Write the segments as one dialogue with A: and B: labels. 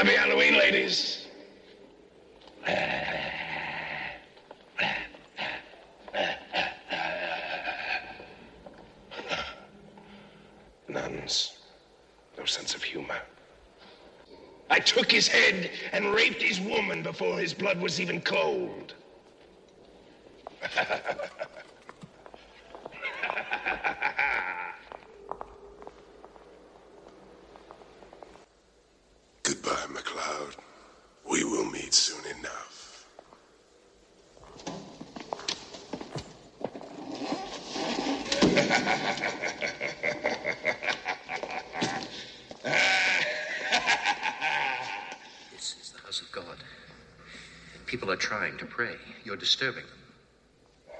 A: Happy Halloween, ladies. Nuns. No sense of humor. I took his head and raped his woman before his blood was even cold.
B: You're disturbing them.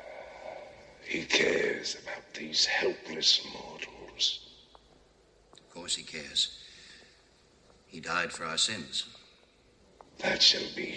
A: He cares about these helpless mortals.
B: Of course he cares. He died for our sins.
A: That shall be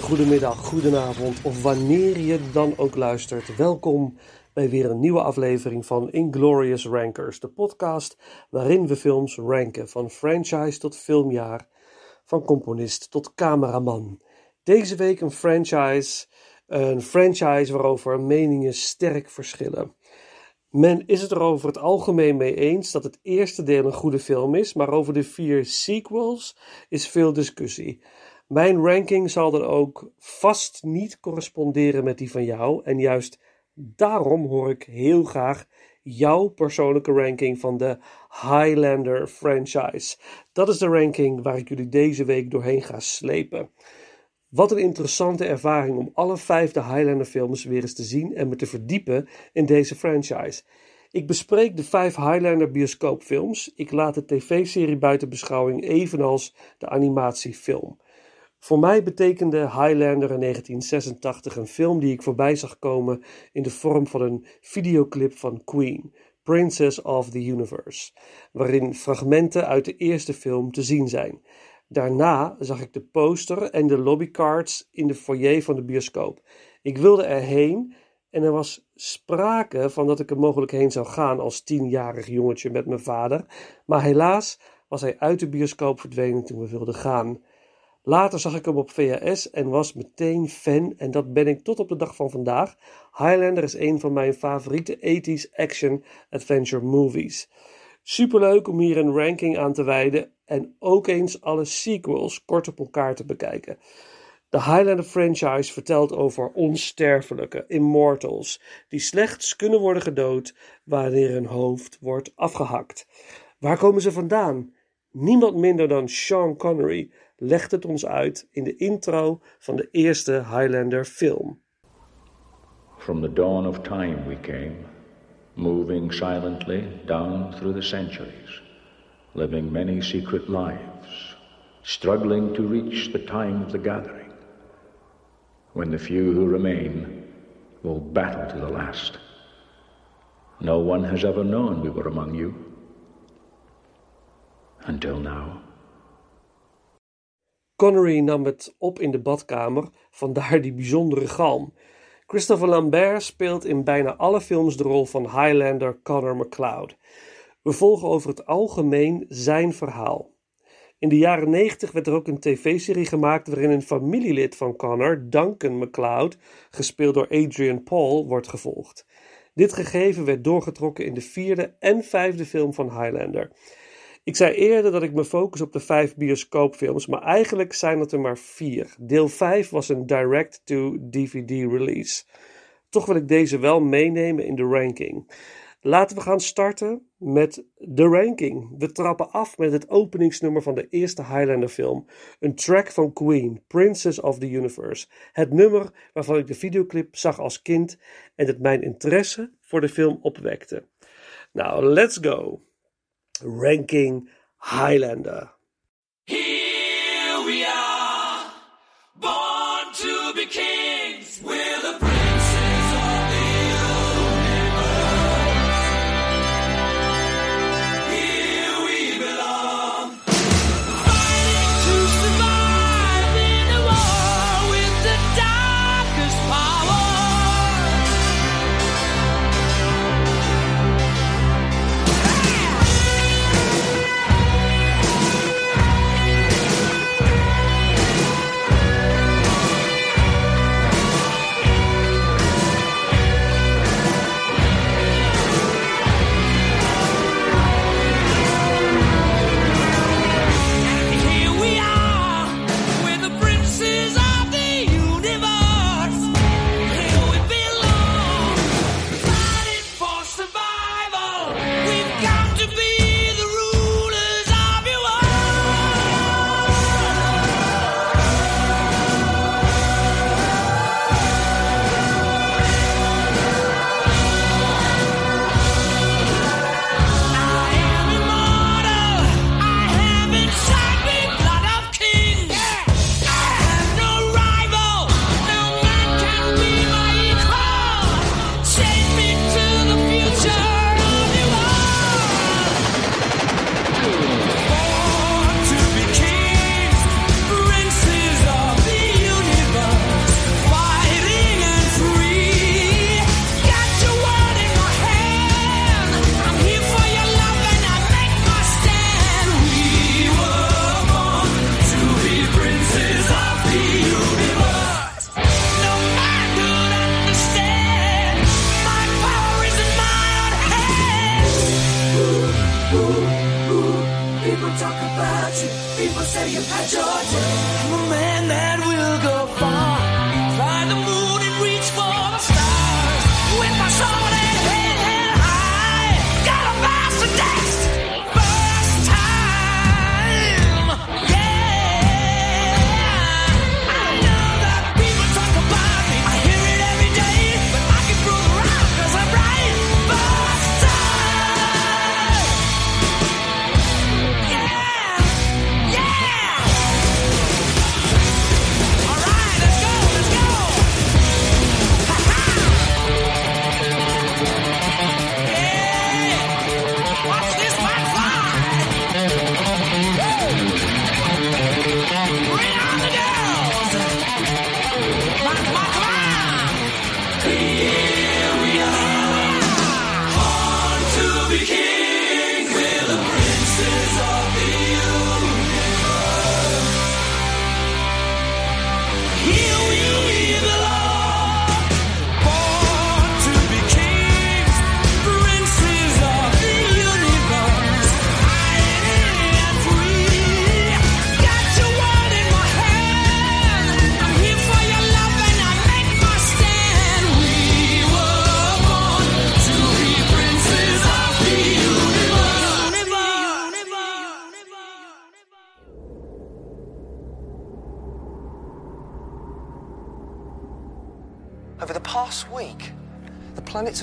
C: Goedemiddag, goedenavond of wanneer je dan ook luistert. Welkom bij weer een nieuwe aflevering van Inglorious Rankers, de podcast waarin we films ranken van franchise tot filmjaar, van componist tot cameraman. Deze week een franchise, een franchise waarover meningen sterk verschillen. Men is het er over het algemeen mee eens dat het eerste deel een goede film is, maar over de vier sequels is veel discussie. Mijn ranking zal dan ook vast niet corresponderen met die van jou. En juist daarom hoor ik heel graag jouw persoonlijke ranking van de Highlander franchise. Dat is de ranking waar ik jullie deze week doorheen ga slepen. Wat een interessante ervaring om alle vijf de Highlander films weer eens te zien en me te verdiepen in deze franchise. Ik bespreek de vijf Highlander bioscoopfilms. Ik laat de tv-serie buiten beschouwing, evenals de animatiefilm. Voor mij betekende Highlander in 1986 een film die ik voorbij zag komen in de vorm van een videoclip van Queen, Princess of the Universe, waarin fragmenten uit de eerste film te zien zijn. Daarna zag ik de poster en de lobbycards in de foyer van de bioscoop. Ik wilde erheen en er was sprake van dat ik er mogelijk heen zou gaan als tienjarig jongetje met mijn vader, maar helaas was hij uit de bioscoop verdwenen toen we wilden gaan. Later zag ik hem op VHS en was meteen fan en dat ben ik tot op de dag van vandaag. Highlander is een van mijn favoriete 80s action adventure movies. Superleuk om hier een ranking aan te wijden en ook eens alle sequels kort op elkaar te bekijken. De Highlander franchise vertelt over onsterfelijke immortals die slechts kunnen worden gedood wanneer hun hoofd wordt afgehakt. Waar komen ze vandaan? Niemand minder dan Sean Connery legt het ons uit in de intro van de eerste Highlander film.
D: From the dawn of time we came, moving silently down through the centuries, living many secret lives, struggling to reach the time of the gathering, when the few who remain will battle to the last. No one has ever known we were among you until now.
C: Connery nam het op in de badkamer, vandaar die bijzondere galm. Christopher Lambert speelt in bijna alle films de rol van Highlander Connor MacLeod. We volgen over het algemeen zijn verhaal. In de jaren 90 werd er ook een tv-serie gemaakt waarin een familielid van Connor, Duncan MacLeod, gespeeld door Adrian Paul, wordt gevolgd. Dit gegeven werd doorgetrokken in de vierde en vijfde film van Highlander. Ik zei eerder dat ik me focus op de vijf bioscoopfilms, maar eigenlijk zijn het er maar vier. Deel 5 was een direct-to-DVD release. Toch wil ik deze wel meenemen in de ranking. Laten we gaan starten met de ranking. We trappen af met het openingsnummer van de eerste Highlander film. Een track van Queen, Princess of the Universe. Het nummer waarvan ik de videoclip zag als kind en het mijn interesse voor de film opwekte. Nou, let's go ranking Highlander.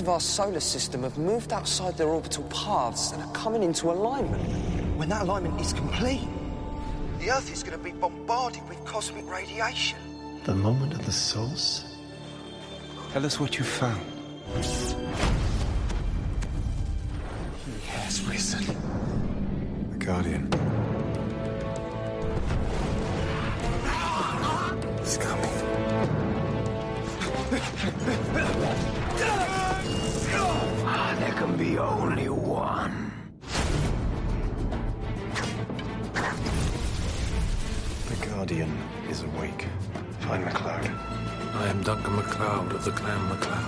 E: Of
F: our solar system have moved outside their orbital paths and are coming into alignment.
G: When that alignment is complete, the Earth is going to be bombarded with cosmic radiation.
H: The moment of the source?
G: Tell us what you found.
H: He has risen. The Guardian.
G: There can be only one.
H: The Guardian is awake. Find McLeod.
I: I am Duncan MacLeod of the Clan MacLeod.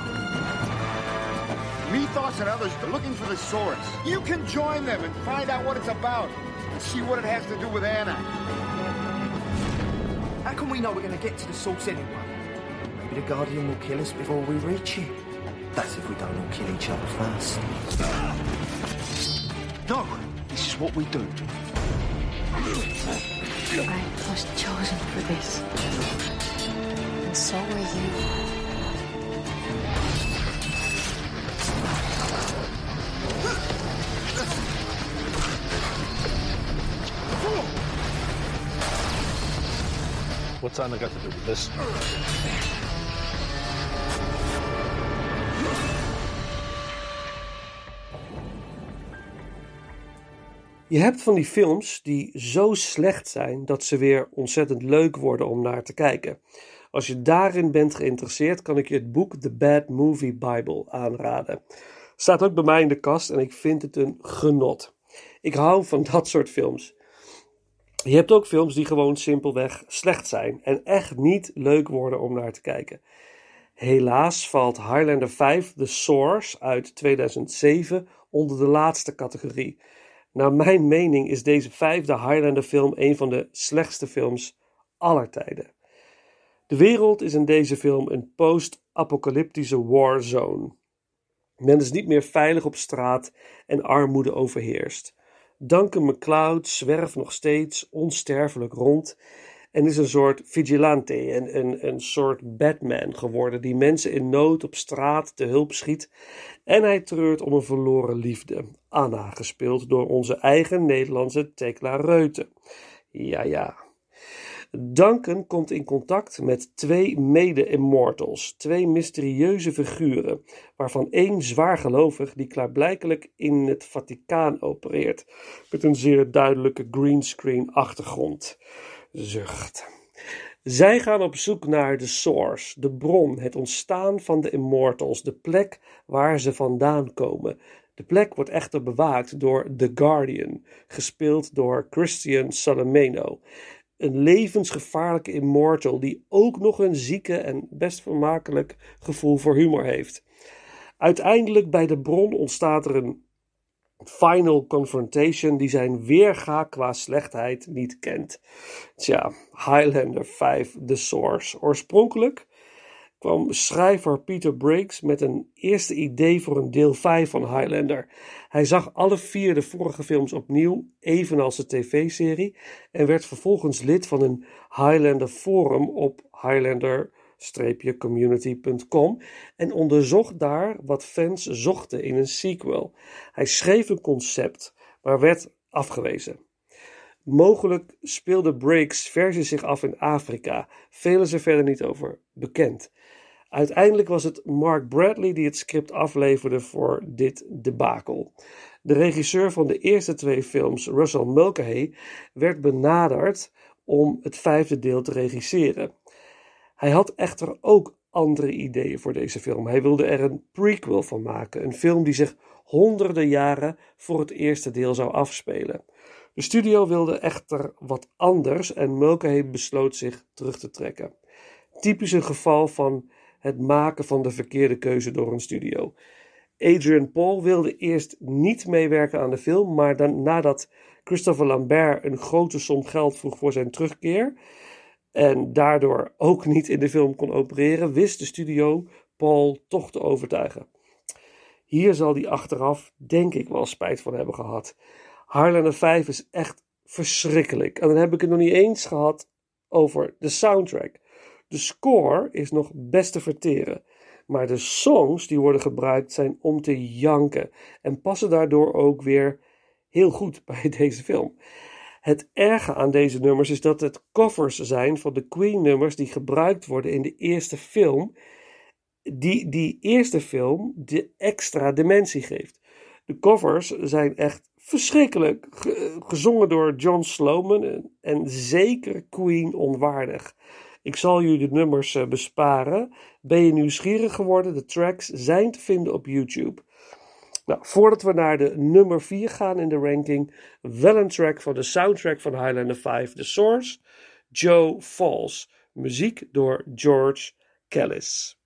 J: Mythos and others are looking for the source. You can join them and find out what it's about and see what it has to do with Anna.
G: How can we know we're going to get to the source anyway? Maybe the Guardian will kill us before we reach it. That's if we don't all kill each other first. No, this is what we do.
K: I was chosen for this. And so were you.
I: What's Anna got to do with this?
C: Je hebt van die films die zo slecht zijn dat ze weer ontzettend leuk worden om naar te kijken. Als je daarin bent geïnteresseerd, kan ik je het boek The Bad Movie Bible aanraden. Staat ook bij mij in de kast en ik vind het een genot. Ik hou van dat soort films. Je hebt ook films die gewoon simpelweg slecht zijn en echt niet leuk worden om naar te kijken. Helaas valt Highlander 5 The Source uit 2007 onder de laatste categorie. Naar mijn mening is deze vijfde Highlander film een van de slechtste films aller tijden. De wereld is in deze film een post-apocalyptische warzone. Men is niet meer veilig op straat en armoede overheerst. Duncan MacLeod zwerft nog steeds onsterfelijk rond en is een soort vigilante, een, een, een soort Batman geworden die mensen in nood op straat te hulp schiet. En hij treurt om een verloren liefde, Anna, gespeeld door onze eigen Nederlandse Tekla Reuten. Ja, ja. Duncan komt in contact met twee mede-immortals, twee mysterieuze figuren, waarvan één zwaargelovig die klaarblijkelijk in het Vaticaan opereert, met een zeer duidelijke greenscreen achtergrond. Zucht. Zij gaan op zoek naar de source, de bron, het ontstaan van de immortals, de plek waar ze vandaan komen. De plek wordt echter bewaakt door The Guardian, gespeeld door Christian Salameno. Een levensgevaarlijke immortal die ook nog een zieke en best vermakelijk gevoel voor humor heeft. Uiteindelijk bij de bron ontstaat er een final confrontation die zijn weerga qua slechtheid niet kent. Tja, Highlander 5 The Source. Oorspronkelijk kwam schrijver Peter Briggs met een eerste idee voor een deel 5 van Highlander. Hij zag alle vier de vorige films opnieuw, evenals de tv-serie, en werd vervolgens lid van een Highlander forum op highlander-community.com en onderzocht daar wat fans zochten in een sequel. Hij schreef een concept, maar werd afgewezen. Mogelijk speelde Briggs versie zich af in Afrika. Veel is er verder niet over bekend. Uiteindelijk was het Mark Bradley die het script afleverde voor dit debakel. De regisseur van de eerste twee films, Russell Mulcahy, werd benaderd om het vijfde deel te regisseren. Hij had echter ook andere ideeën voor deze film. Hij wilde er een prequel van maken, een film die zich honderden jaren voor het eerste deel zou afspelen. De studio wilde echter wat anders en Mulcahy besloot zich terug te trekken. Typisch een geval van het maken van de verkeerde keuze door een studio. Adrian Paul wilde eerst niet meewerken aan de film, maar dan, nadat Christopher Lambert een grote som geld vroeg voor zijn terugkeer en daardoor ook niet in de film kon opereren, wist de studio Paul toch te overtuigen. Hier zal hij achteraf, denk ik, wel spijt van hebben gehad. Highlander 5 is echt verschrikkelijk. En dan heb ik het nog niet eens gehad over de soundtrack. De score is nog best te verteren. Maar de songs die worden gebruikt zijn om te janken en passen daardoor ook weer heel goed bij deze film. Het erge aan deze nummers is dat het covers zijn van de Queen-nummers die gebruikt worden in de eerste film, die die eerste film de extra dimensie geeft. De covers zijn echt verschrikkelijk, ge- gezongen door John Sloman en, en zeker Queen onwaardig. Ik zal jullie de nummers eh, besparen. Ben je nieuwsgierig geworden? De tracks zijn te vinden op YouTube. Nou, voordat we naar de nummer 4 gaan in de ranking, wel een track van de soundtrack van Highlander 5, The Source, Joe Falls. Muziek door George Callis.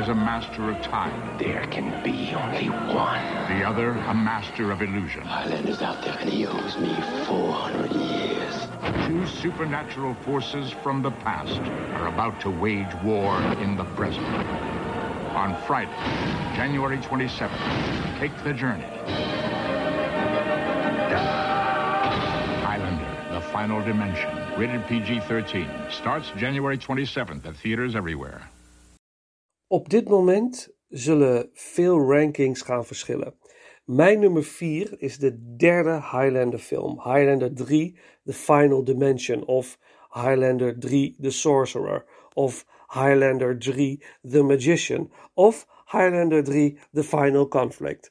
L: Is a master of time.
M: There can be only one.
L: The other, a master of illusion.
M: Highlander's out there and he owes me 400 years.
L: Two supernatural forces from the past are about to wage war in the present. On Friday, January 27th, take the journey. Highlander, The Final Dimension, rated PG 13, starts January 27th at theaters everywhere.
C: Op dit moment zullen veel rankings gaan verschillen. Mijn nummer 4 is de derde Highlander film. Highlander 3, The Final Dimension. Of Highlander 3, The Sorcerer. Of Highlander 3, The Magician. Of Highlander 3, The Final Conflict.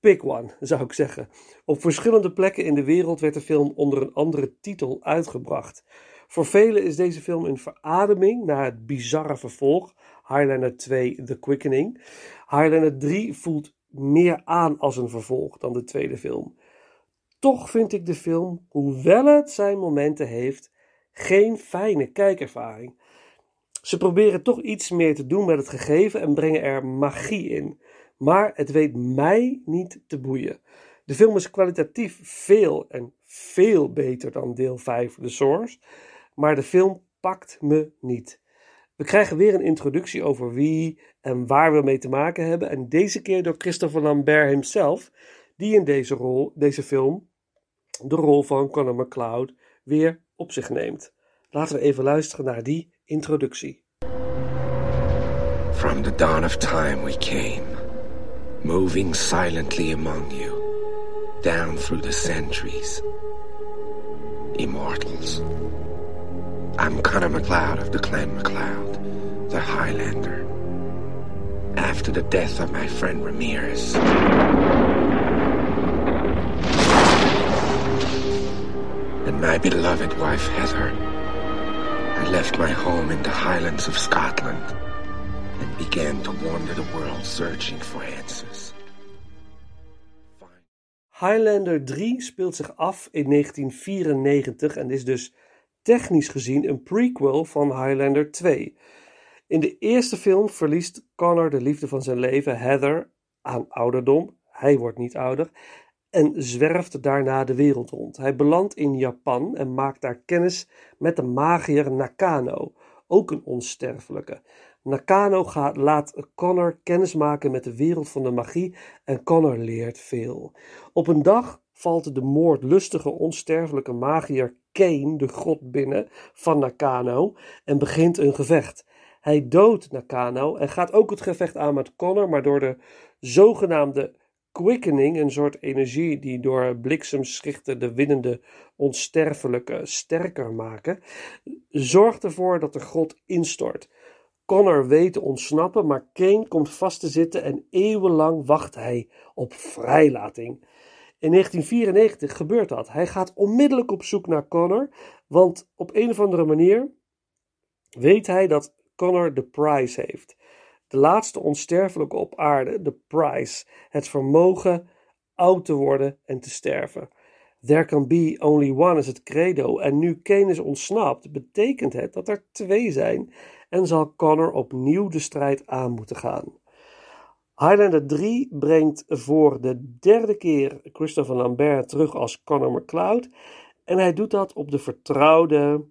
C: Pick one, zou ik zeggen. Op verschillende plekken in de wereld werd de film onder een andere titel uitgebracht. Voor velen is deze film een verademing na het bizarre vervolg, Highlander 2 The Quickening. Highlander 3 voelt meer aan als een vervolg dan de tweede film. Toch vind ik de film, hoewel het zijn momenten heeft, geen fijne kijkervaring. Ze proberen toch iets meer te doen met het gegeven en brengen er magie in. Maar het weet mij niet te boeien. De film is kwalitatief veel en veel beter dan deel 5 The Source, maar de film pakt me niet. We krijgen weer een introductie over wie en waar we mee te maken hebben. En deze keer door Christopher Lambert himself, die in deze, rol, deze film de rol van Conor McCloud weer op zich neemt. Laten we even luisteren naar die introductie.
M: From the dawn of time we came, moving silently among you, down through the centuries. Immortals. I'm Connor McLeod of the Clan McLeod, the Highlander. After the death of my friend Ramirez. And my beloved wife Heather. I left my home in the highlands of Scotland and began to wander the world searching for answers.
C: Highlander 3 speelt zich af in 1994 en is dus technisch gezien een prequel van Highlander 2. In de eerste film verliest Connor de liefde van zijn leven, Heather, aan ouderdom. Hij wordt niet ouder. En zwerft daarna de wereld rond. Hij belandt in Japan en maakt daar kennis met de magier Nakano, ook een onsterfelijke. Nakano gaat, laat Connor kennismaken met de wereld van de magie en Connor leert veel. Op een dag valt de moordlustige onsterfelijke magier Kane de grot binnen van Nakano en begint een gevecht. Hij doodt Nakano en gaat ook het gevecht aan met Connor, maar door de zogenaamde quickening, een soort energie die door bliksemschichten de winnende onsterfelijke sterker maken, zorgt ervoor dat de grot instort. Connor weet te ontsnappen, maar Kane komt vast te zitten en eeuwenlang wacht hij op vrijlating. In 1994 gebeurt dat. Hij gaat onmiddellijk op zoek naar Connor, want op een of andere manier weet hij dat Connor de prize heeft. De laatste onsterfelijke op aarde, de prize, het vermogen oud te worden en te sterven. There can be only one is het credo en nu Kane is ontsnapt, betekent het dat er twee zijn en zal Connor opnieuw de strijd aan moeten gaan. Highlander 3 brengt voor de derde keer Christopher Lambert terug als Connor McCloud en hij doet dat op de vertrouwde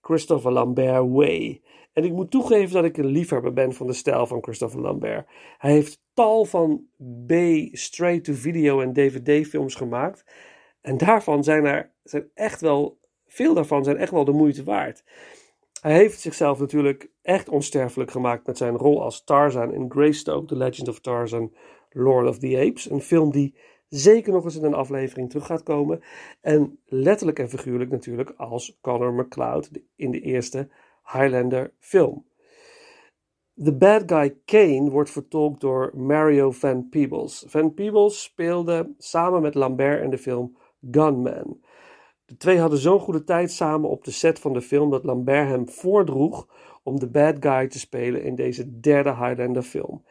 C: Christopher Lambert way. En ik moet toegeven dat ik een liefhebber ben van de stijl van Christopher Lambert. Hij heeft tal van B, straight-to-video en DVD-films gemaakt. En daarvan zijn er zijn echt wel, veel daarvan zijn echt wel de moeite waard. Hij heeft zichzelf natuurlijk echt onsterfelijk gemaakt met zijn rol als Tarzan in Greystoke, The Legend of Tarzan, Lord of the Apes. Een film die zeker nog eens in een aflevering terug gaat komen. En letterlijk en figuurlijk natuurlijk als Connor McCloud in de eerste Highlander film. The bad guy Kane wordt vertolkt door Mario Van Peebles. Van Peebles speelde samen met Lambert in de film Gunman. De twee hadden zo'n goede tijd samen op de set van de film dat Lambert hem voordroeg om de bad guy te spelen in deze derde Highlander film.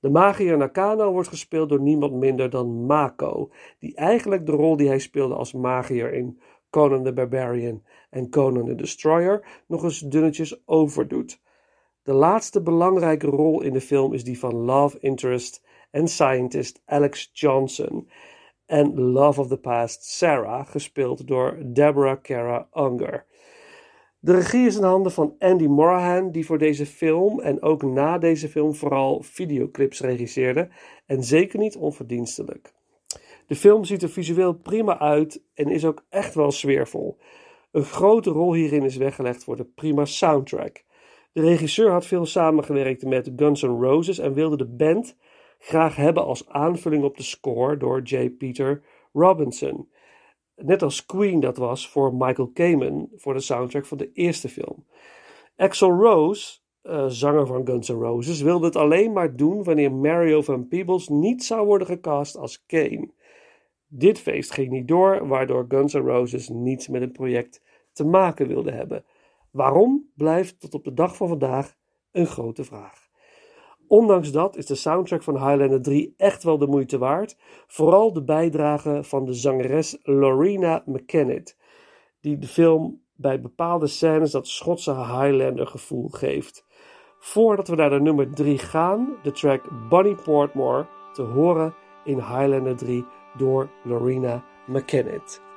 C: De magier Nakano wordt gespeeld door niemand minder dan Mako, die eigenlijk de rol die hij speelde als magier in Conan the Barbarian en Conan the Destroyer nog eens dunnetjes overdoet. De laatste belangrijke rol in de film is die van love interest en scientist Alex Johnson en Love of the Past Sarah, gespeeld door Deborah Kara Unger. De regie is in handen van Andy Morahan, die voor deze film en ook na deze film vooral videoclips regisseerde en zeker niet onverdienstelijk. De film ziet er visueel prima uit en is ook echt wel sfeervol.
K: Een grote rol hierin is weggelegd voor de prima soundtrack. De regisseur had veel samengewerkt met Guns N' Roses en wilde de band graag hebben als aanvulling op de score door J. Peter Robinson. Net als Queen dat was voor Michael Kamen voor de soundtrack van de eerste film. Axl Rose, uh, zanger van Guns N' Roses, wilde het alleen maar doen wanneer Mario van Peebles niet zou worden gecast als Kane. Dit feest ging niet door, waardoor Guns N' Roses niets met het project te maken wilde hebben. Waarom blijft tot op de dag van vandaag een grote vraag. Ondanks dat is de soundtrack van Highlander 3 echt wel de moeite waard. Vooral de bijdrage van de zangeres Lorena McKennitt, die de film bij bepaalde scènes dat Schotse Highlander gevoel geeft. Voordat we naar de nummer 3 gaan, de track Bunny Portmore te horen in Highlander 3 door Lorena McKennitt.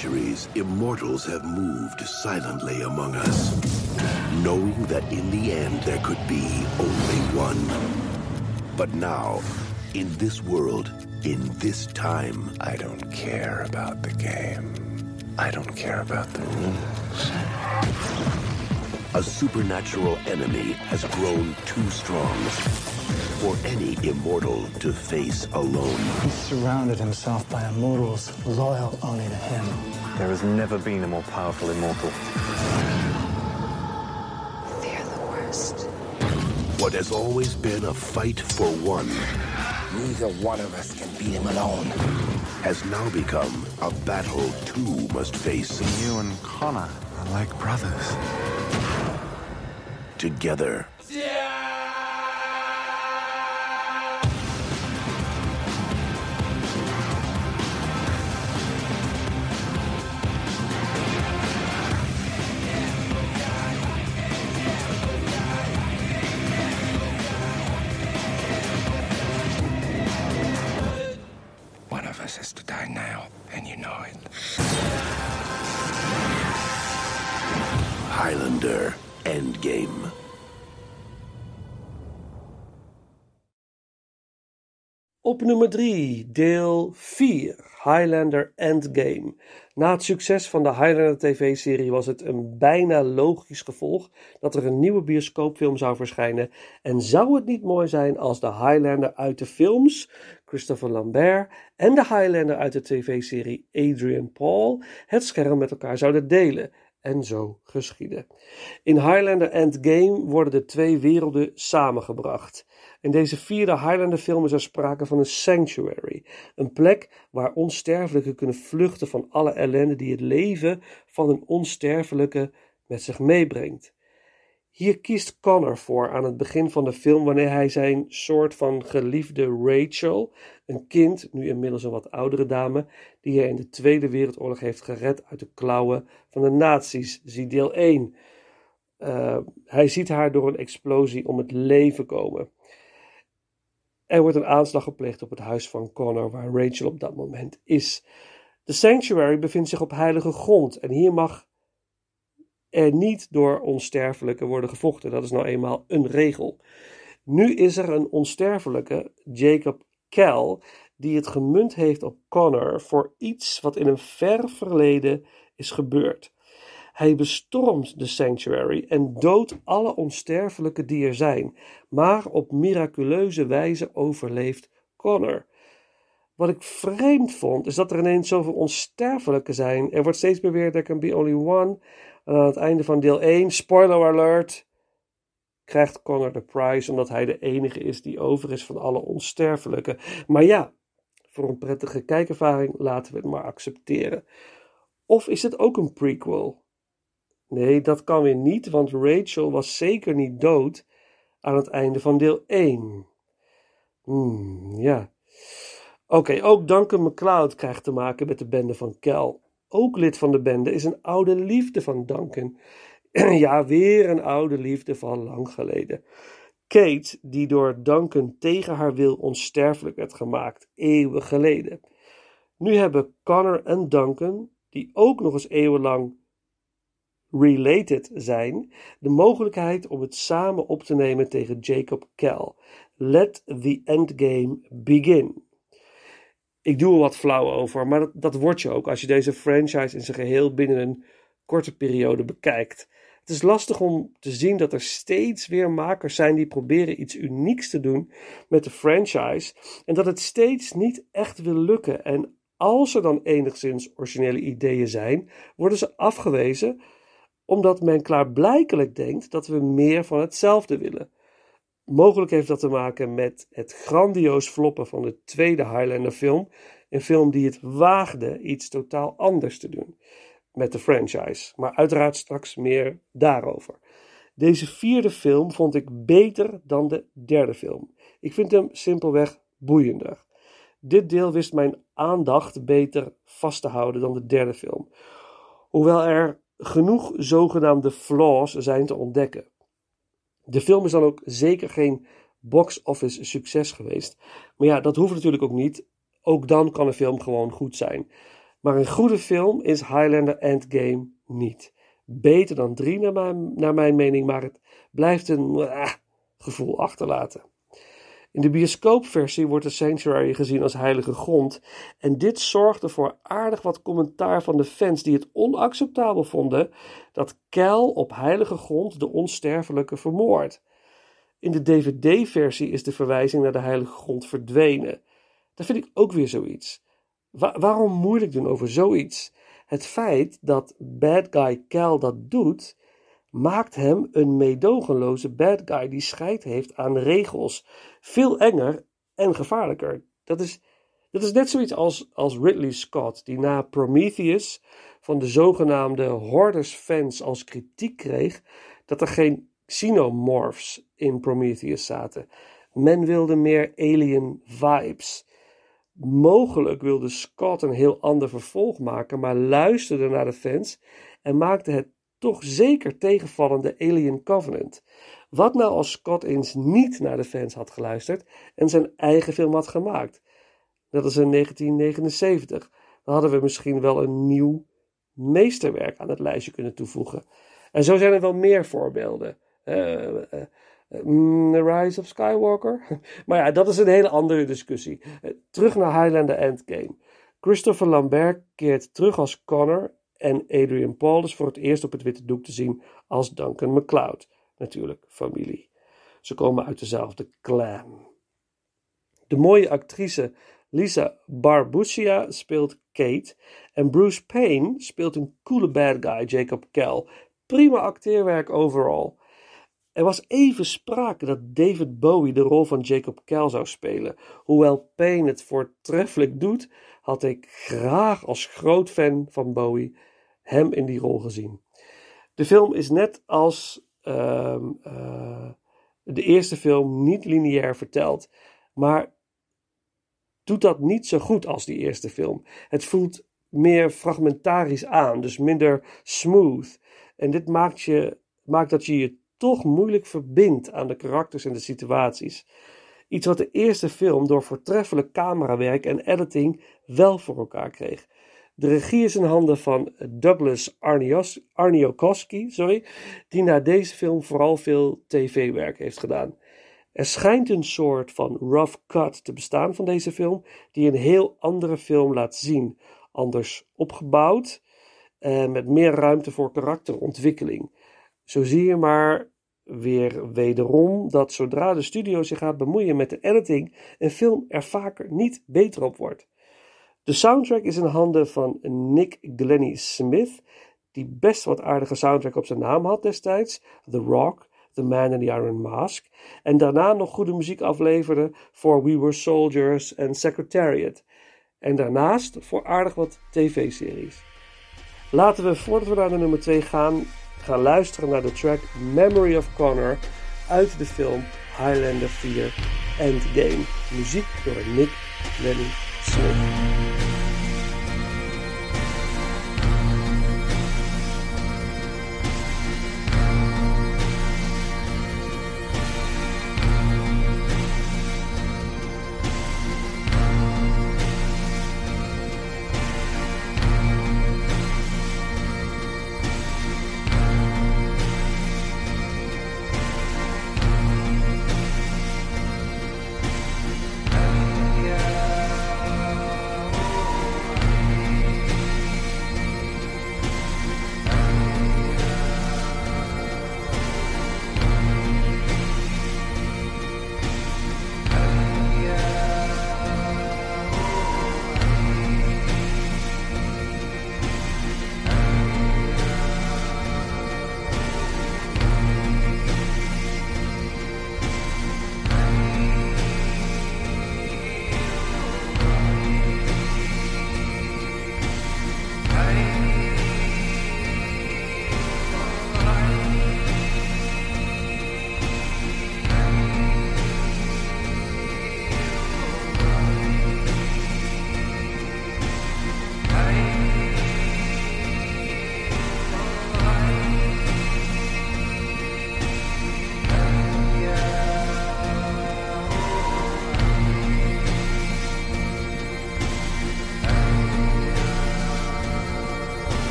N: Centuries, immortals have moved silently among us, knowing that in the end there could be only one. But now, in this world, in this time,
H: I don't care about the game. I don't care about the rules.
N: a supernatural enemy has grown too strong for any immortal to face alone.
O: He surrounded himself by immortals loyal only to him.
H: There has never been a more powerful immortal.
K: They're the worst.
N: What has always been a fight for one
M: Neither one of us can beat him alone.
N: has now become a battle two must face.
H: You and Connor are like brothers.
N: Together.
C: Nummer 3, deel 4, Highlander Endgame. Na het succes van de Highlander TV-serie was het een bijna logisch gevolg dat er een nieuwe bioscoopfilm zou verschijnen. En zou het niet mooi zijn als de Highlander uit de films, Christopher Lambert, en de Highlander uit de TV-serie Adrian Paul het scherm met elkaar zouden delen. En zo geschiedde. In Highlander Endgame worden de twee werelden samengebracht. In deze vierde Highlander-film is er sprake van een sanctuary, een plek waar onsterfelijken kunnen vluchten van alle ellende die het leven van een onsterfelijke met zich meebrengt. Hier kiest Connor voor aan het begin van de film wanneer hij zijn soort van geliefde Rachel, een kind, nu inmiddels een wat oudere dame, die hij in de Tweede Wereldoorlog heeft gered uit de klauwen van de nazi's, zie deel 1. Uh, hij ziet haar door een explosie om het leven komen. Er wordt een aanslag gepleegd op het huis van Connor, waar Rachel op dat moment is. De sanctuary bevindt zich op heilige grond en hier mag er niet door onsterfelijke worden gevochten. Dat is nou eenmaal een regel. Nu is er een onsterfelijke, Jacob Kell, die het gemunt heeft op Connor voor iets wat in een ver verleden is gebeurd. Hij bestormt de sanctuary en doodt alle onsterfelijke die er zijn, maar op miraculeuze wijze overleeft Connor. Wat ik vreemd vond, is dat er ineens zoveel onsterfelijke zijn. Er wordt steeds beweerd, there can be only one. En aan het einde van deel 1, spoiler alert, krijgt Connor de prize omdat hij de enige is die over is van alle onsterfelijke. Maar ja, voor een prettige kijkervaring laten we het maar accepteren. Of is het ook een prequel? Nee, dat kan weer niet, want Rachel was zeker niet dood aan het einde van deel 1. Hmm, ja. Oké, ook Duncan MacLeod krijgt te maken met de bende van Kel. Ook lid van de bende is een oude liefde van Duncan. ja, weer een oude liefde van lang geleden. Kate, die door Duncan tegen haar wil onsterfelijk werd gemaakt, eeuwen geleden. Nu hebben Connor en Duncan, die ook nog eens eeuwenlang related zijn, de mogelijkheid om het samen op te nemen tegen Jacob Kell. Let the endgame begin. Ik doe er wat flauw over, maar dat, dat word je ook als je deze franchise in zijn geheel binnen een korte periode bekijkt. Het is lastig om te zien dat er steeds weer makers zijn die proberen iets unieks te doen met de franchise en dat het steeds niet echt wil lukken. En als er dan enigszins originele ideeën zijn, worden ze afgewezen omdat men klaarblijkelijk denkt dat we meer van hetzelfde willen. Mogelijk heeft dat te maken met het grandioos floppen van de tweede Highlander film, een film die het waagde iets totaal anders te doen met de franchise, maar uiteraard straks meer daarover. Deze vierde film vond ik beter dan de derde film. Ik vind hem simpelweg boeiender. Dit deel wist mijn aandacht beter vast te houden dan de derde film. Hoewel er genoeg zogenaamde flaws zijn te ontdekken. De film is dan ook zeker geen box-office succes geweest. Maar ja, dat hoeft natuurlijk ook niet. Ook dan kan een film gewoon goed zijn. Maar een goede film is Highlander Endgame niet. Beter dan 3 naar mijn, naar mijn mening, maar het blijft een ah, gevoel achterlaten. In de bioscoopversie wordt de Sanctuary gezien als heilige grond. En dit zorgde voor aardig wat commentaar van de fans die het onacceptabel vonden dat Cal op heilige grond de onsterfelijke vermoordt. In de DVD-versie is de verwijzing naar de heilige grond verdwenen. Dat vind ik ook weer zoiets. waarom moeilijk doen over zoiets? Het feit dat bad guy Cal dat doet, maakt hem een meedogenloze bad guy die scheid heeft aan regels. Veel enger en gevaarlijker. Dat is, dat is net zoiets als, als Ridley Scott, die na Prometheus van de zogenaamde Hoarders-fans als kritiek kreeg dat er geen xenomorphs in Prometheus zaten. Men wilde meer alien vibes. Mogelijk wilde Scott een heel ander vervolg maken, maar luisterde naar de fans en maakte het toch zeker tegenvallende Alien Covenant. Wat nou als Scott eens niet naar de fans had geluisterd en zijn eigen film had gemaakt? Dat is in 1979. Dan hadden we misschien wel een nieuw meesterwerk aan het lijstje kunnen toevoegen. En zo zijn er wel meer voorbeelden. Uh, uh, The Rise of Skywalker. maar ja, dat is een hele andere discussie. terug naar Highlander Endgame. Christopher Lambert keert terug als Connor en Adrian Paul is voor het eerst op het witte doek te zien als Duncan MacLeod. Natuurlijk familie. Ze komen uit dezelfde clan. De mooie actrice Lisa Barbuccia speelt Kate en Bruce Payne speelt een coole bad guy, Jacob Kell. Prima acteerwerk overal. Er was even sprake dat David Bowie de rol van Jacob Kell zou spelen. Hoewel Payne het voortreffelijk doet, had ik graag als groot fan van Bowie hem in die rol gezien. De film is net als ehm, eh, de eerste film niet lineair verteld, maar doet dat niet zo goed als die eerste film. Het voelt meer fragmentarisch aan, dus minder smooth. En dit maakt, je, maakt dat je je toch moeilijk verbindt aan de karakters en de situaties. Iets wat de eerste film door voortreffelijk camerawerk en editing wel voor elkaar kreeg. De regie is in handen van Douglas Arnios, sorry, die na deze film vooral veel tv-werk heeft gedaan. Er schijnt een soort van rough cut te bestaan van deze film, die een heel andere film laat zien. Anders opgebouwd en eh, met meer ruimte voor karakterontwikkeling. Zo zie je maar weer wederom dat zodra de studio zich gaat bemoeien met de editing, een film er vaker niet beter op wordt. De soundtrack is in handen van Nick Glennie Smith, die best wat aardige soundtrack op zijn naam had destijds: The Rock, The Man in the Iron Mask, en daarna nog goede muziek afleverde voor We Were Soldiers en Secretariat. En daarnaast voor aardig wat tv-series. Laten we, voordat we naar de nummer 2 gaan, gaan luisteren naar de track Memory of Connor uit de film Highlander 4 Endgame. Muziek door Nick Lenny Smith.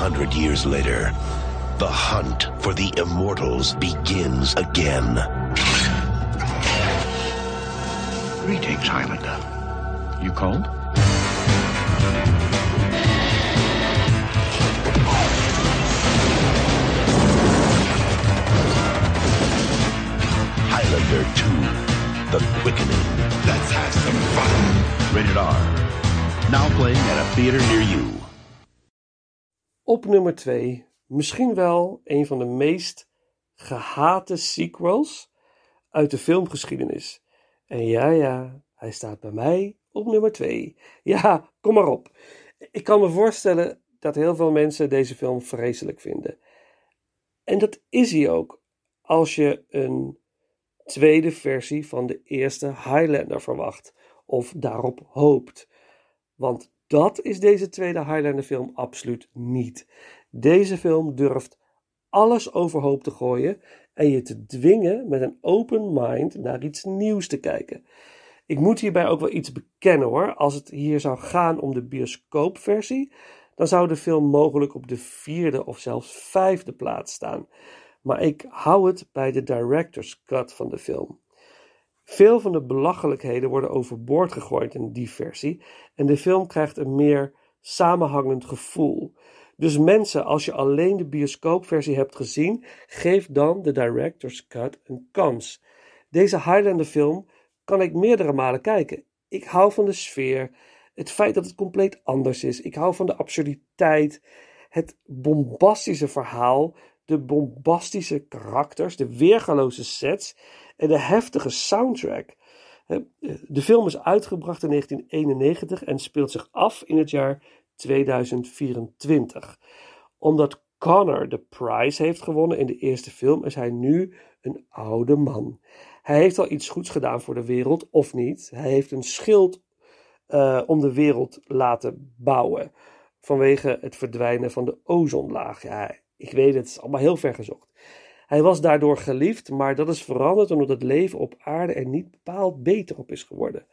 N: 500 years later, the hunt for the immortals begins again.
D: Greetings, Highlander. You called?
N: Highlander 2, The Quickening. Let's have some fun.
D: Rated R.
N: Now playing at a theater near you.
C: Op nummer 2, misschien wel een van de meest gehate sequels uit de filmgeschiedenis. En ja, ja, hij staat bij mij op nummer 2. Ja, kom maar op. Ik kan me voorstellen dat heel veel mensen deze film vreselijk vinden. En dat is hij ook, als je een tweede versie van de eerste Highlander verwacht of daarop hoopt. Want dat is deze tweede Highlander film absoluut niet. Deze film durft alles overhoop te gooien en je te dwingen met een open mind naar iets nieuws te kijken. Ik moet hierbij ook wel iets bekennen hoor. Als het hier zou gaan om de bioscoopversie, dan zou de film mogelijk op de vierde of zelfs vijfde plaats staan. Maar ik hou het bij de director's cut van de film. Veel van de belachelijkheden worden overboord gegooid in die versie en de film krijgt een meer samenhangend gevoel. Dus mensen, als je alleen de bioscoopversie hebt gezien, geef dan de director's cut een kans. Deze Highlander film kan ik meerdere malen kijken. Ik hou van de sfeer, het feit dat het compleet anders is. Ik hou van de absurditeit, het bombastische verhaal, de bombastische karakters, de weergaloze sets en de heftige soundtrack. De film is uitgebracht in 1991 en speelt zich af in het jaar 2024. Omdat Connor de prize heeft gewonnen in de eerste film, is hij nu een oude man. Hij heeft al iets goeds gedaan voor de wereld, of niet. Hij heeft een schild uh, om de wereld laten bouwen. Vanwege het verdwijnen van de ozonlaag. Ja, ik weet het, het is allemaal heel ver gezocht. Hij was daardoor geliefd, maar dat is veranderd omdat het leven op aarde er niet bepaald beter op is geworden.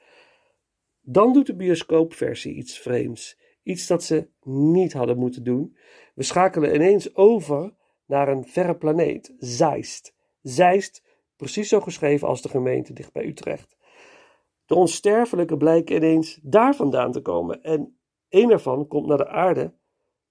C: Dan doet de bioscoopversie iets vreemds. Iets dat ze niet hadden moeten doen. We schakelen ineens over naar een verre planeet, Zeist. Zeist, precies zo geschreven als de gemeente dicht bij Utrecht. De onsterfelijke blijken ineens daar vandaan te komen en een ervan komt naar de aarde,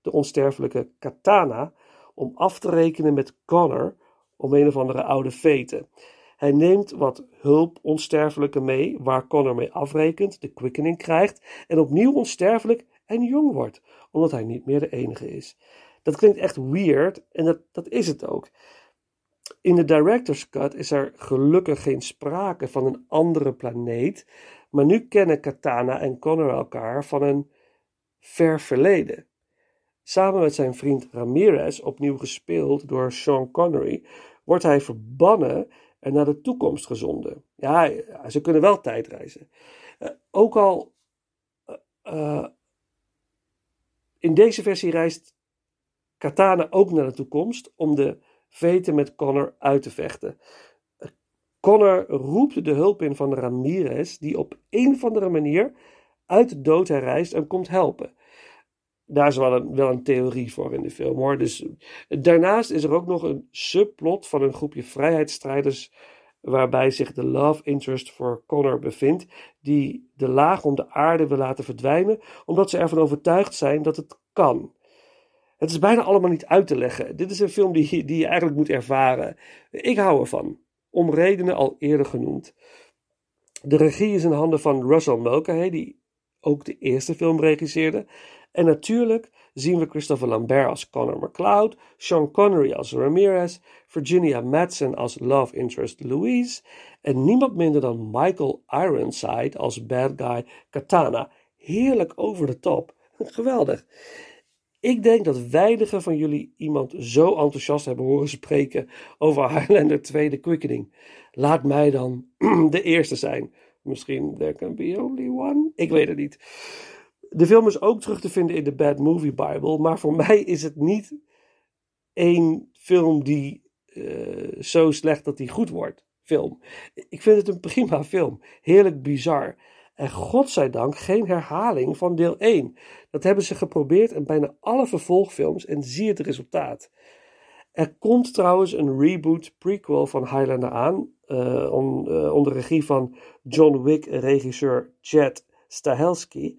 C: de onsterfelijke Katana, om af te rekenen met Connor om een of andere oude veten. Hij neemt wat hulp onsterfelijke mee, waar Connor mee afrekent, de quickening krijgt en opnieuw onsterfelijk en jong wordt, omdat hij niet meer de enige is. Dat klinkt echt weird en dat, dat is het ook. In de director's cut is er gelukkig geen sprake van een andere planeet, maar nu kennen Katana en Connor elkaar van een ver verleden. Samen met zijn vriend Ramirez, opnieuw gespeeld door Sean Connery, wordt hij verbannen en naar de toekomst gezonden. Ja, ze kunnen wel tijdreizen. Uh, ook al uh, in deze versie reist Katana ook naar de toekomst om de veten met Connor uit te vechten. Connor roept de hulp in van Ramirez, die op een of andere manier uit de dood herrijst en komt helpen daar is wel een, wel een theorie voor in de film hoor. Dus, daarnaast is er ook nog een subplot van een groepje vrijheidsstrijders. Waarbij zich de love interest voor Connor bevindt. Die de laag om de aarde wil laten verdwijnen. Omdat ze ervan overtuigd zijn dat het kan. Het is bijna allemaal niet uit te leggen. Dit is een film die, die je eigenlijk moet ervaren. Ik hou ervan. Om redenen al eerder genoemd. De regie is in handen van Russell Mulcahy, die ook de eerste film regisseerde. En natuurlijk zien we Christopher Lambert als Connor McLeod, Sean Connery als Ramirez, Virginia Madsen als love interest Louise en niemand minder dan Michael Ironside als bad guy Katana. Heerlijk over de top. Geweldig. Ik denk dat weinigen van jullie iemand zo enthousiast hebben horen spreken over Highlander 2 The Quickening. Laat mij dan de eerste zijn. Misschien there can be only one. Ik weet het niet. De film is ook terug te vinden in de Bad Movie Bible, maar voor mij is het niet één film die uh, zo slecht dat die goed wordt. Film. Ik vind het een prima film. Heerlijk bizar. En godzijdank geen herhaling van deel 1. Dat hebben ze geprobeerd in bijna alle vervolgfilms en zie het resultaat. Er komt trouwens een reboot prequel van Highlander aan, on, uh, onder regie van John Wick regisseur Chad Stahelski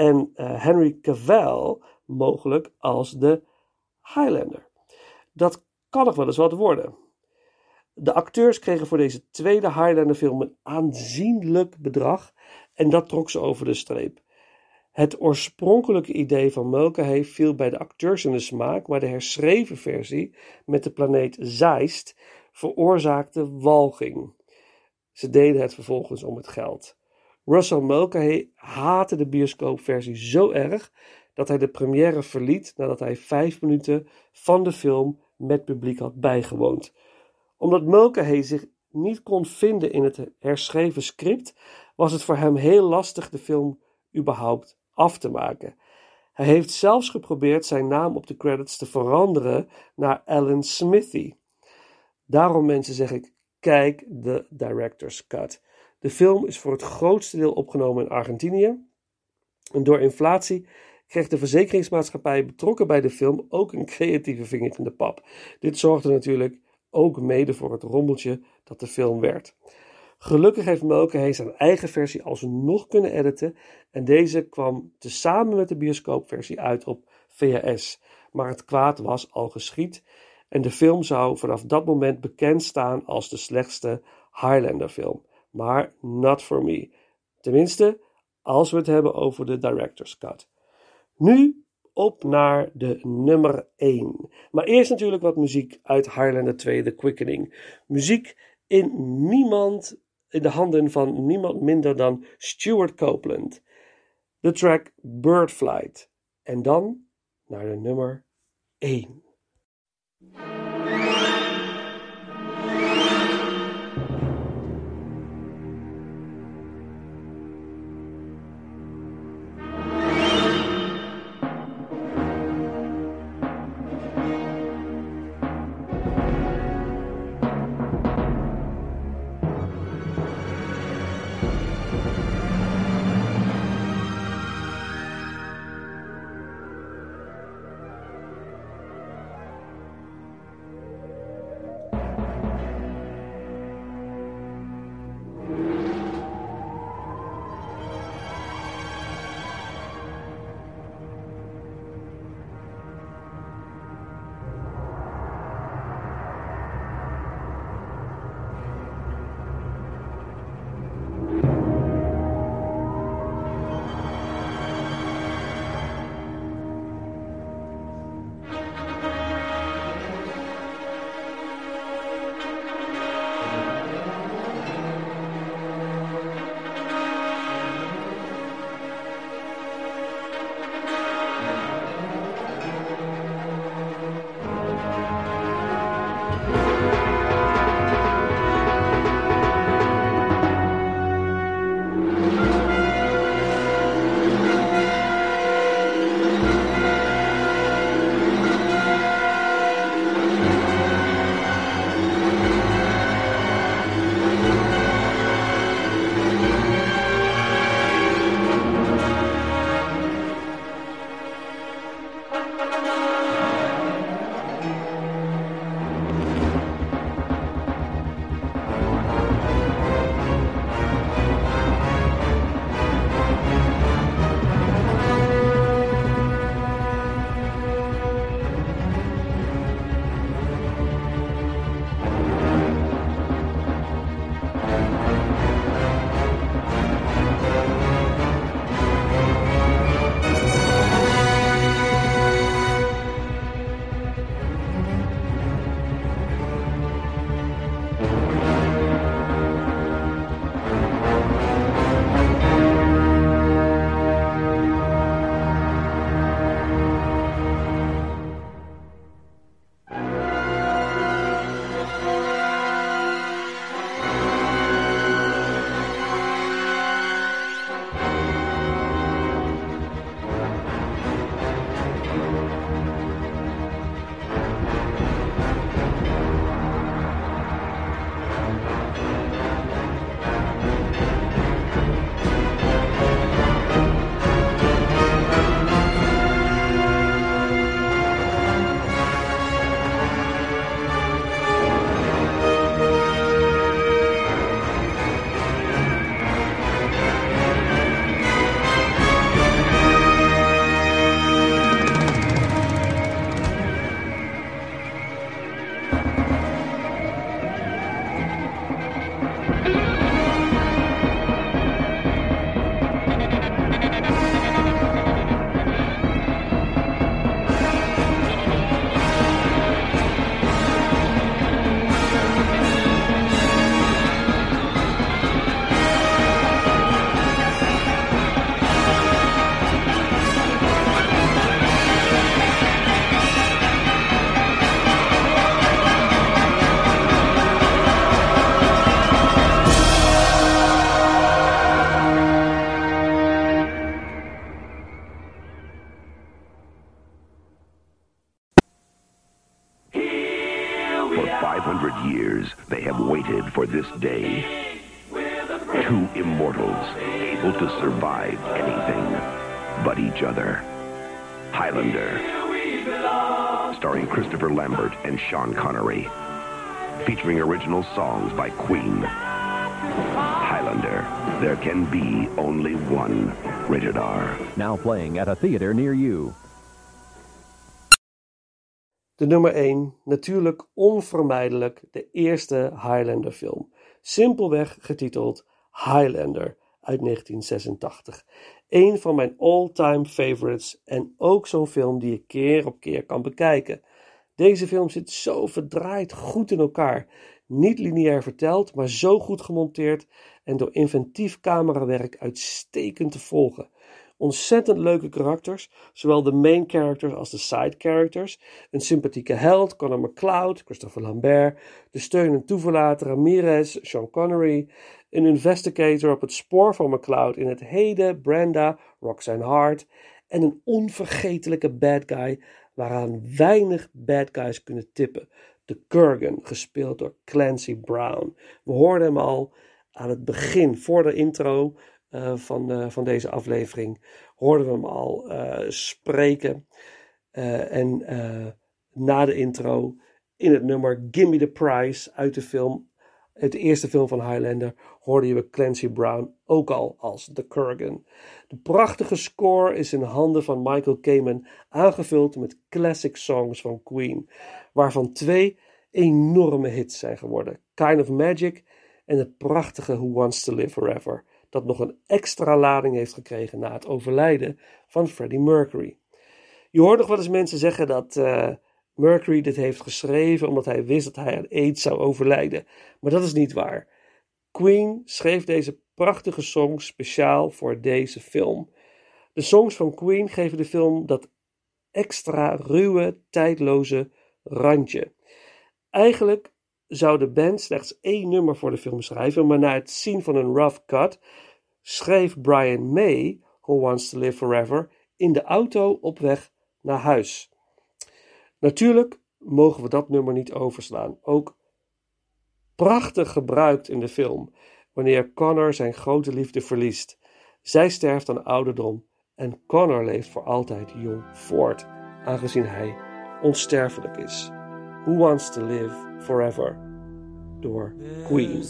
C: en uh, Henry Cavill mogelijk als de Highlander. Dat kan nog wel eens wat worden. De acteurs kregen voor deze tweede Highlander film een aanzienlijk bedrag en dat trok ze over de streep. Het oorspronkelijke idee van Mulcahy viel bij de acteurs in de smaak, maar de herschreven versie met de planeet Zeist veroorzaakte walging. Ze deden het vervolgens om het geld. Russell Mulcahy haatte de bioscoopversie zo erg dat hij de première verliet nadat hij vijf minuten van de film met publiek had bijgewoond. Omdat Mulcahy zich niet kon vinden in het herschreven script, was het voor hem heel lastig de film überhaupt af te maken. Hij heeft zelfs geprobeerd zijn naam op de credits te veranderen naar Alan Smithy. Daarom mensen zeg ik, kijk de director's cut. De film is voor het grootste deel opgenomen in Argentinië. En door inflatie kreeg de verzekeringsmaatschappij betrokken bij de film ook een creatieve vinger in de pap. Dit zorgde natuurlijk ook mede voor het rommeltje dat de film werd. Gelukkig heeft Mulcahy zijn eigen versie alsnog kunnen editen en deze kwam tezamen met de bioscoopversie uit op VHS. Maar het kwaad was al geschied en de film zou vanaf dat moment bekend staan als de slechtste Highlander film. Maar not for me. Tenminste, als we het hebben over de director's cut. Nu op naar de nummer 1. Maar eerst natuurlijk wat muziek uit Highlander 2 The Quickening. Muziek in niemand in de handen van niemand minder dan Stuart Copeland. De track Birdflight. En dan naar de nummer 1.
N: And Sean Connery. Featuring original songs by Queen. Highlander. There can be only one. Rated R.
P: Now playing at a theater near you.
C: De nummer 1, natuurlijk onvermijdelijk de eerste Highlander film. Simpelweg getiteld Highlander uit 1986. Een van mijn all-time favorites en ook zo'n film die je keer op keer kan bekijken. Deze film zit zo verdraaid goed in elkaar. Niet lineair verteld, maar zo goed gemonteerd en door inventief camerawerk uitstekend te volgen. Ontzettend leuke karakters, zowel de main characters als de side characters. Een sympathieke held, Conor McCloud, Christopher Lambert. De steun en toeverlater Ramirez, Sean Connery. Een investigator op het spoor van McCloud in het heden, Brenda, Roxanne Hart. En een onvergetelijke bad guy waaraan weinig bad guys kunnen tippen. De Kurgan, gespeeld door Clancy Brown. We hoorden hem al aan het begin, voor de intro uh, van, uh, van deze aflevering, hoorden we hem al uh, spreken. en na de intro in het nummer Gimme the Prize uit de film, de eerste film van Highlander, hoorden we Clancy Brown ook al als The Kurgan. De prachtige score is in handen van Michael Kamen aangevuld met classic songs van Queen, waarvan twee enorme hits zijn geworden: Kind of Magic en het prachtige Who Wants to Live Forever, dat nog een extra lading heeft gekregen na het overlijden van Freddie Mercury. Je hoort nog wel eens mensen zeggen dat uh, Mercury dit heeft geschreven omdat hij wist dat hij aan AIDS zou overlijden, maar dat is niet waar. Queen schreef deze prachtige songs speciaal voor deze film. De songs van Queen geven de film dat extra ruwe, tijdloze randje. Eigenlijk zou de band slechts één nummer voor de film schrijven, maar na het zien van een rough cut schreef Brian May Who Wants to Live Forever in de auto op weg naar huis. Natuurlijk mogen we dat nummer niet overslaan. Ook prachtig gebruikt in de film wanneer Connor zijn grote liefde verliest. Zij sterft aan ouderdom en Connor leeft voor altijd jong voort, aangezien hij onsterfelijk is. Who Wants to Live Forever door Queen.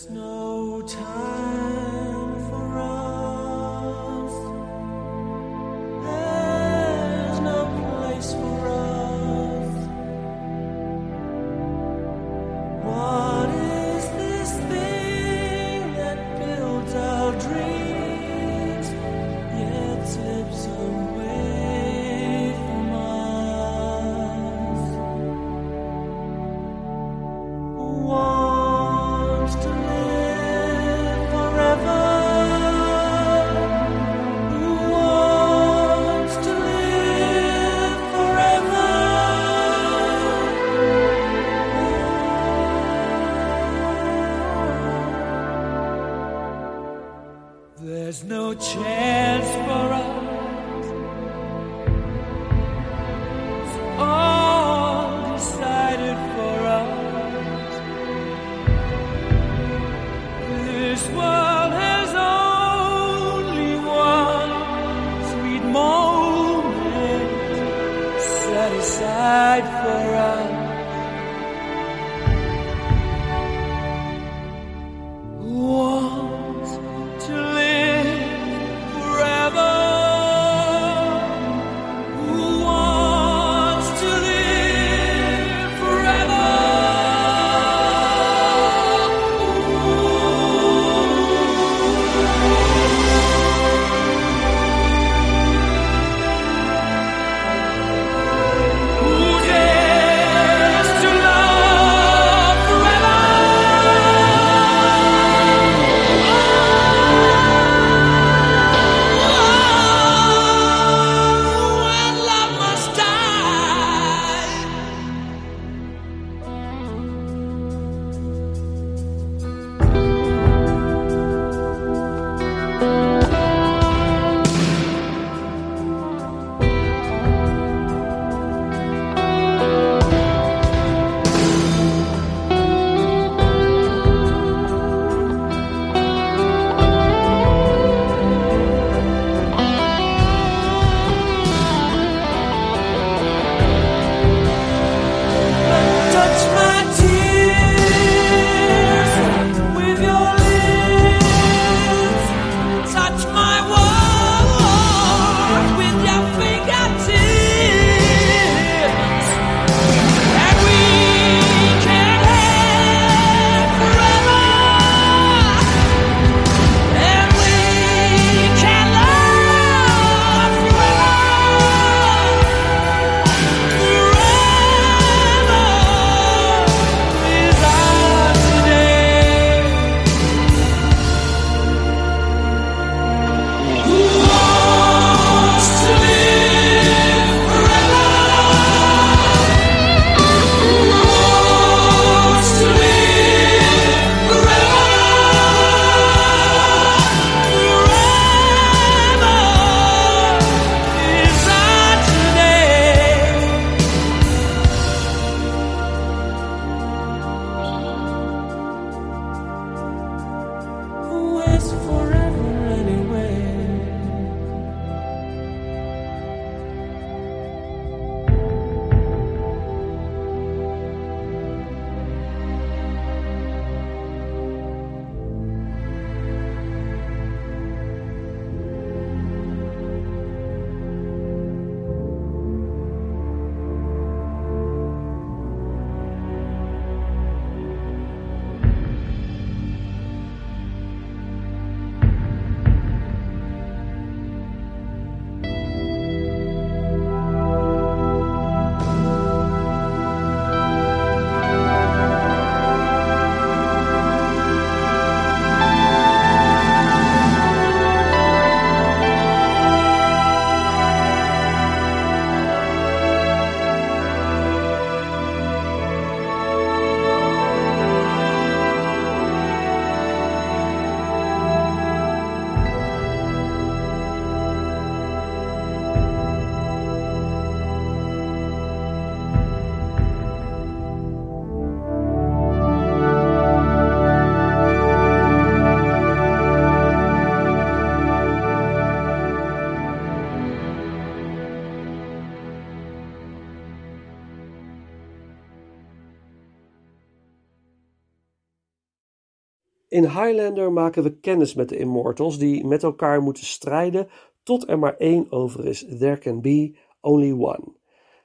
C: In Highlander maken we kennis met de Immortals die met elkaar moeten strijden tot er maar één over is. There can be only one.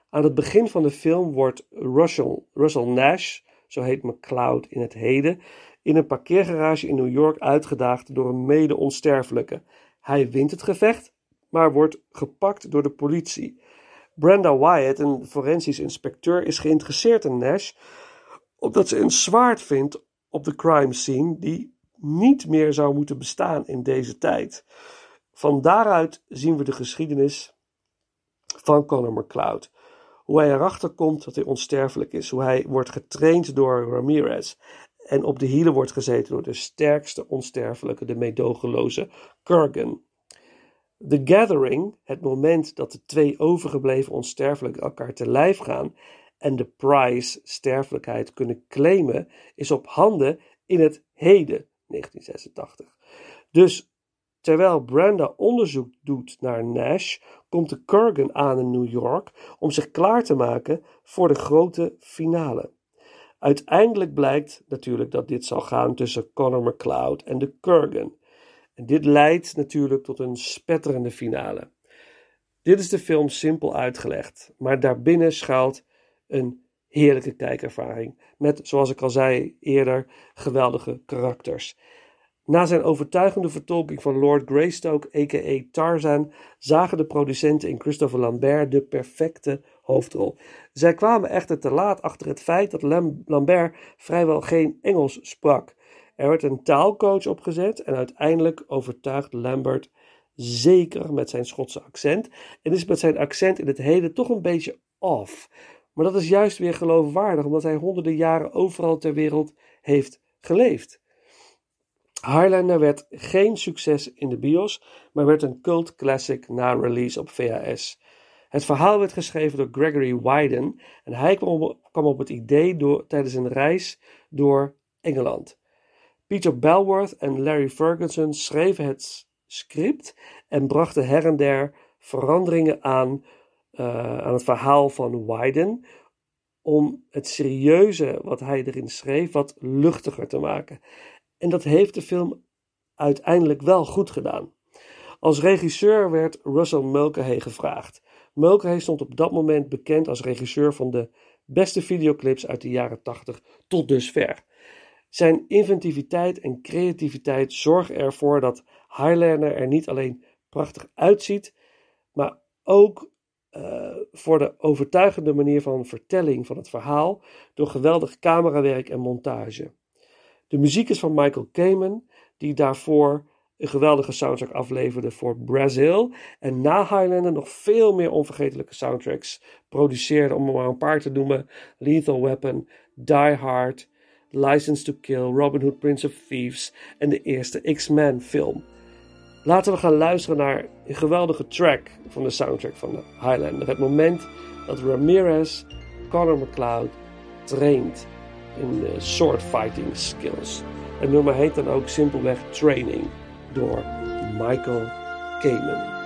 C: Aan het begin van de film wordt Russell, Russell Nash, zo heet McCloud in het heden, in een parkeergarage in New York uitgedaagd door een mede-onsterfelijke. Hij wint het gevecht, maar wordt gepakt door de politie. Brenda Wyatt, een forensisch inspecteur, is geïnteresseerd in Nash omdat ze een zwaard vindt op de crime scene die niet meer zou moeten bestaan in deze tijd. Van daaruit zien we de geschiedenis van Conor McCloud. Hoe hij erachter komt dat hij onsterfelijk is. Hoe hij wordt getraind door Ramirez. En op de hielen wordt gezeten door de sterkste onsterfelijke, de meedogenloze Kurgan. The Gathering, het moment dat de twee overgebleven onsterfelijken elkaar te lijf gaan en de prize sterfelijkheid kunnen claimen, is op handen in het heden 1986. Dus terwijl Brenda onderzoek doet naar Nash, komt de Kurgan aan in New York om zich klaar te maken voor de grote finale. Uiteindelijk blijkt natuurlijk dat dit zal gaan tussen Conor McCloud en de Kurgan. En dit leidt natuurlijk tot een spetterende finale. Dit is de film simpel uitgelegd, maar daarbinnen schuilt een heerlijke kijkervaring. Met, zoals ik al zei eerder, geweldige karakters. Na zijn overtuigende vertolking van Lord Greystoke, a.k.a. Tarzan, zagen de producenten in Christopher Lambert de perfecte hoofdrol. Zij kwamen echter te laat achter het feit dat Lambert vrijwel geen Engels sprak. Er werd een taalcoach opgezet en uiteindelijk overtuigd Lambert zeker met zijn Schotse accent en is met zijn accent in het heden toch een beetje off. Maar dat is juist weer geloofwaardig, omdat hij honderden jaren overal ter wereld heeft geleefd. Highlander werd geen succes in de bios, maar werd een cult classic na release op VHS. Het verhaal werd geschreven door Gregory Wyden en hij kwam op, kwam op het idee door, tijdens een reis door Engeland. Peter Belworth en Larry Ferguson schreven het script en brachten her en der veranderingen aan uh, aan het verhaal van Wyden om het serieuze wat hij erin schreef wat luchtiger te maken. En dat heeft de film uiteindelijk wel goed gedaan. Als regisseur werd Russell Mulcahy gevraagd. Mulcahy stond op dat moment bekend als regisseur van de beste videoclips uit de jaren 80 tot dusver. Zijn inventiviteit en creativiteit zorgen ervoor dat Highlander er niet alleen prachtig uitziet, maar ook uh, voor de overtuigende manier van vertelling van het verhaal door geweldig camerawerk en montage. De muziek is van Michael Kamen, die daarvoor een geweldige soundtrack afleverde voor Brazil en na Highlander nog veel meer onvergetelijke soundtracks produceerde, om er maar een paar te noemen: Lethal Weapon, Die Hard, License to Kill, Robin Hood, Prince of Thieves en de eerste X-Men film. Laten we gaan luisteren naar een geweldige track van de soundtrack van de Highlander. Het moment dat Ramirez Conor McCloud traint in de sword fighting skills. Het nummer heet dan ook simpelweg Training door Michael Kamen.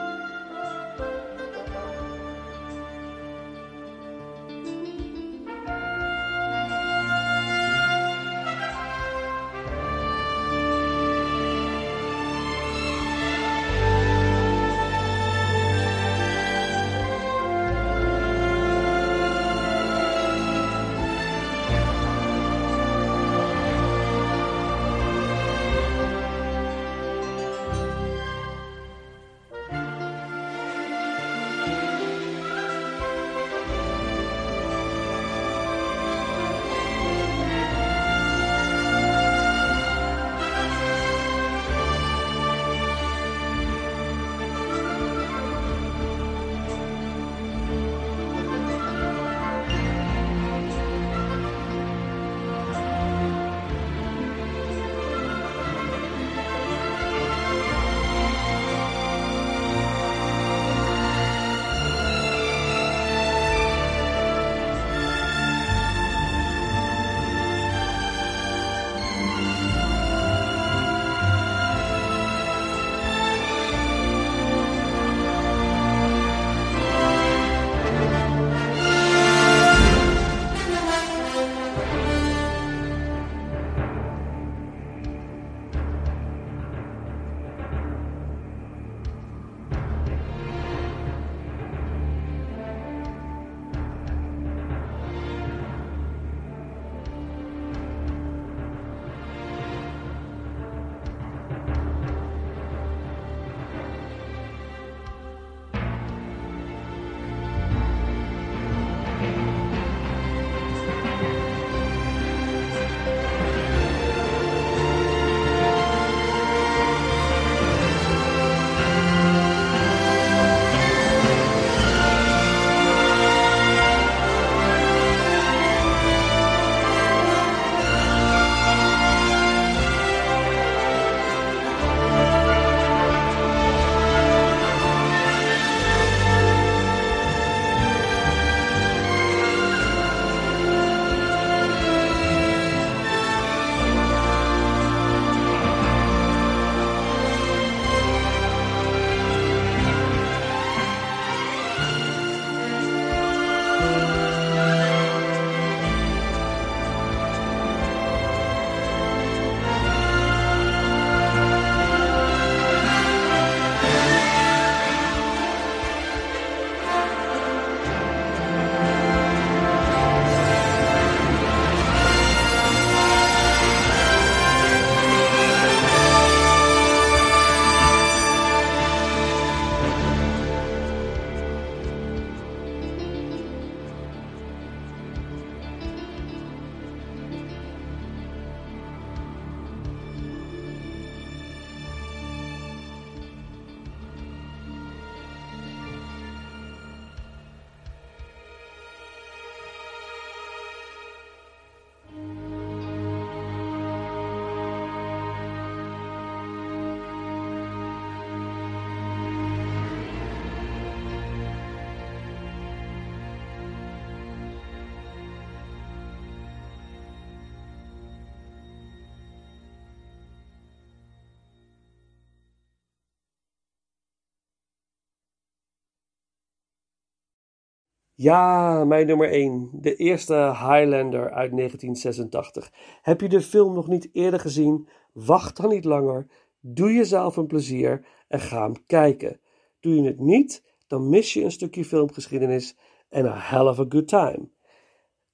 A: Ja, mijn nummer 1. De eerste Highlander uit 1986. Heb je de film nog niet eerder gezien? Wacht dan niet langer. Doe jezelf een plezier en ga hem kijken. Doe je het niet, dan mis je een stukje filmgeschiedenis en a hell of a good time.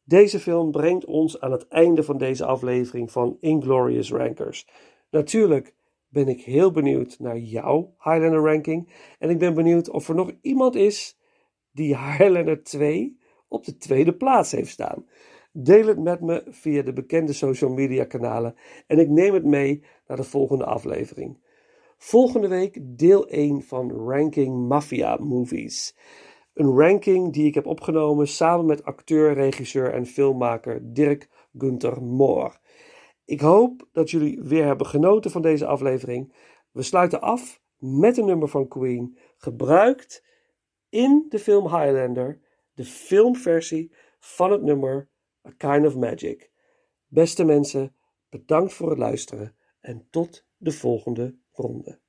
A: Deze film brengt ons aan het einde van deze aflevering van Inglorious Rankers. Natuurlijk ben ik heel benieuwd naar jouw Highlander ranking en ik ben benieuwd of er nog iemand is die Highlander 2 op de tweede plaats heeft staan. Deel het met me via de bekende social media kanalen en ik neem het mee naar de volgende aflevering. Volgende week deel 1 van Ranking Mafia Movies. Een ranking die ik heb opgenomen samen met acteur, regisseur en filmmaker Dirk Gunther Moor. Ik hoop dat jullie weer hebben genoten van deze aflevering. We sluiten af met een nummer van Queen, gebruikt in de film Highlander, de filmversie van het nummer A Kind of Magic. Beste mensen, bedankt voor het luisteren en tot de volgende ronde.